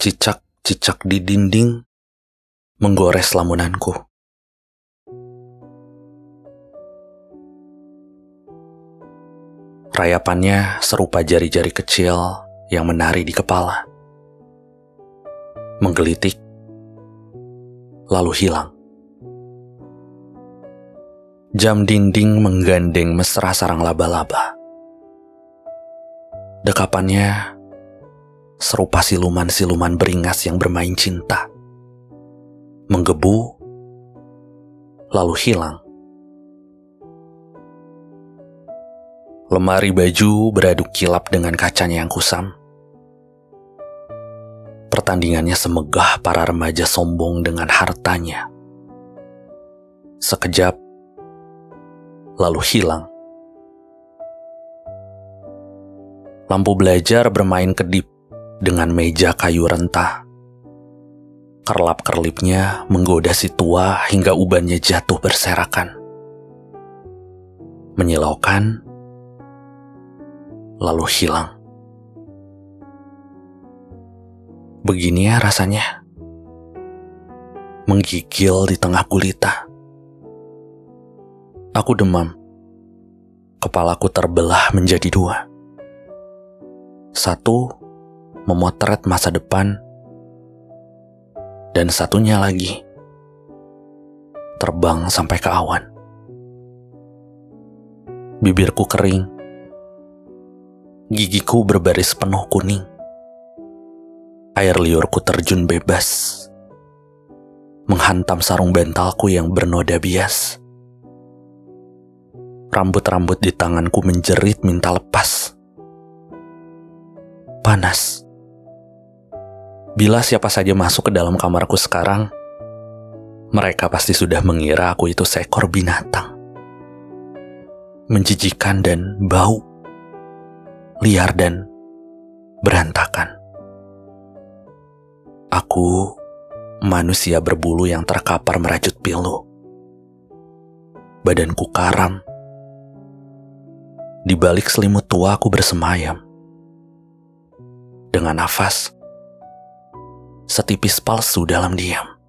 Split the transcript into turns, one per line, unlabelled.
Cicak-cicak di dinding menggores lamunanku. Rayapannya serupa jari-jari kecil yang menari di kepala. Menggelitik, lalu hilang. Jam dinding menggandeng mesra sarang laba-laba. Dekapannya serupa siluman-siluman beringas yang bermain cinta. Menggebu, lalu hilang. Lemari baju beraduk kilap dengan kacanya yang kusam. Pertandingannya semegah para remaja sombong dengan hartanya. Sekejap, lalu hilang. Lampu belajar bermain kedip dengan meja kayu rentah. Kerlap-kerlipnya menggoda si tua hingga ubannya jatuh berserakan. Menyilaukan, lalu hilang. Begini ya rasanya. Menggigil di tengah gulita. Aku demam. Kepalaku terbelah menjadi dua. Satu memotret masa depan, dan satunya lagi terbang sampai ke awan. Bibirku kering, gigiku berbaris penuh kuning. Air liurku terjun bebas, menghantam sarung bantalku yang bernoda bias. Rambut-rambut di tanganku menjerit minta lepas. Panas. Bila siapa saja masuk ke dalam kamarku sekarang, mereka pasti sudah mengira aku itu seekor binatang. Menjijikan dan bau. Liar dan berantakan. Aku manusia berbulu yang terkapar merajut pilu. Badanku karam, di balik selimut tua aku bersemayam. Dengan nafas setipis palsu dalam diam.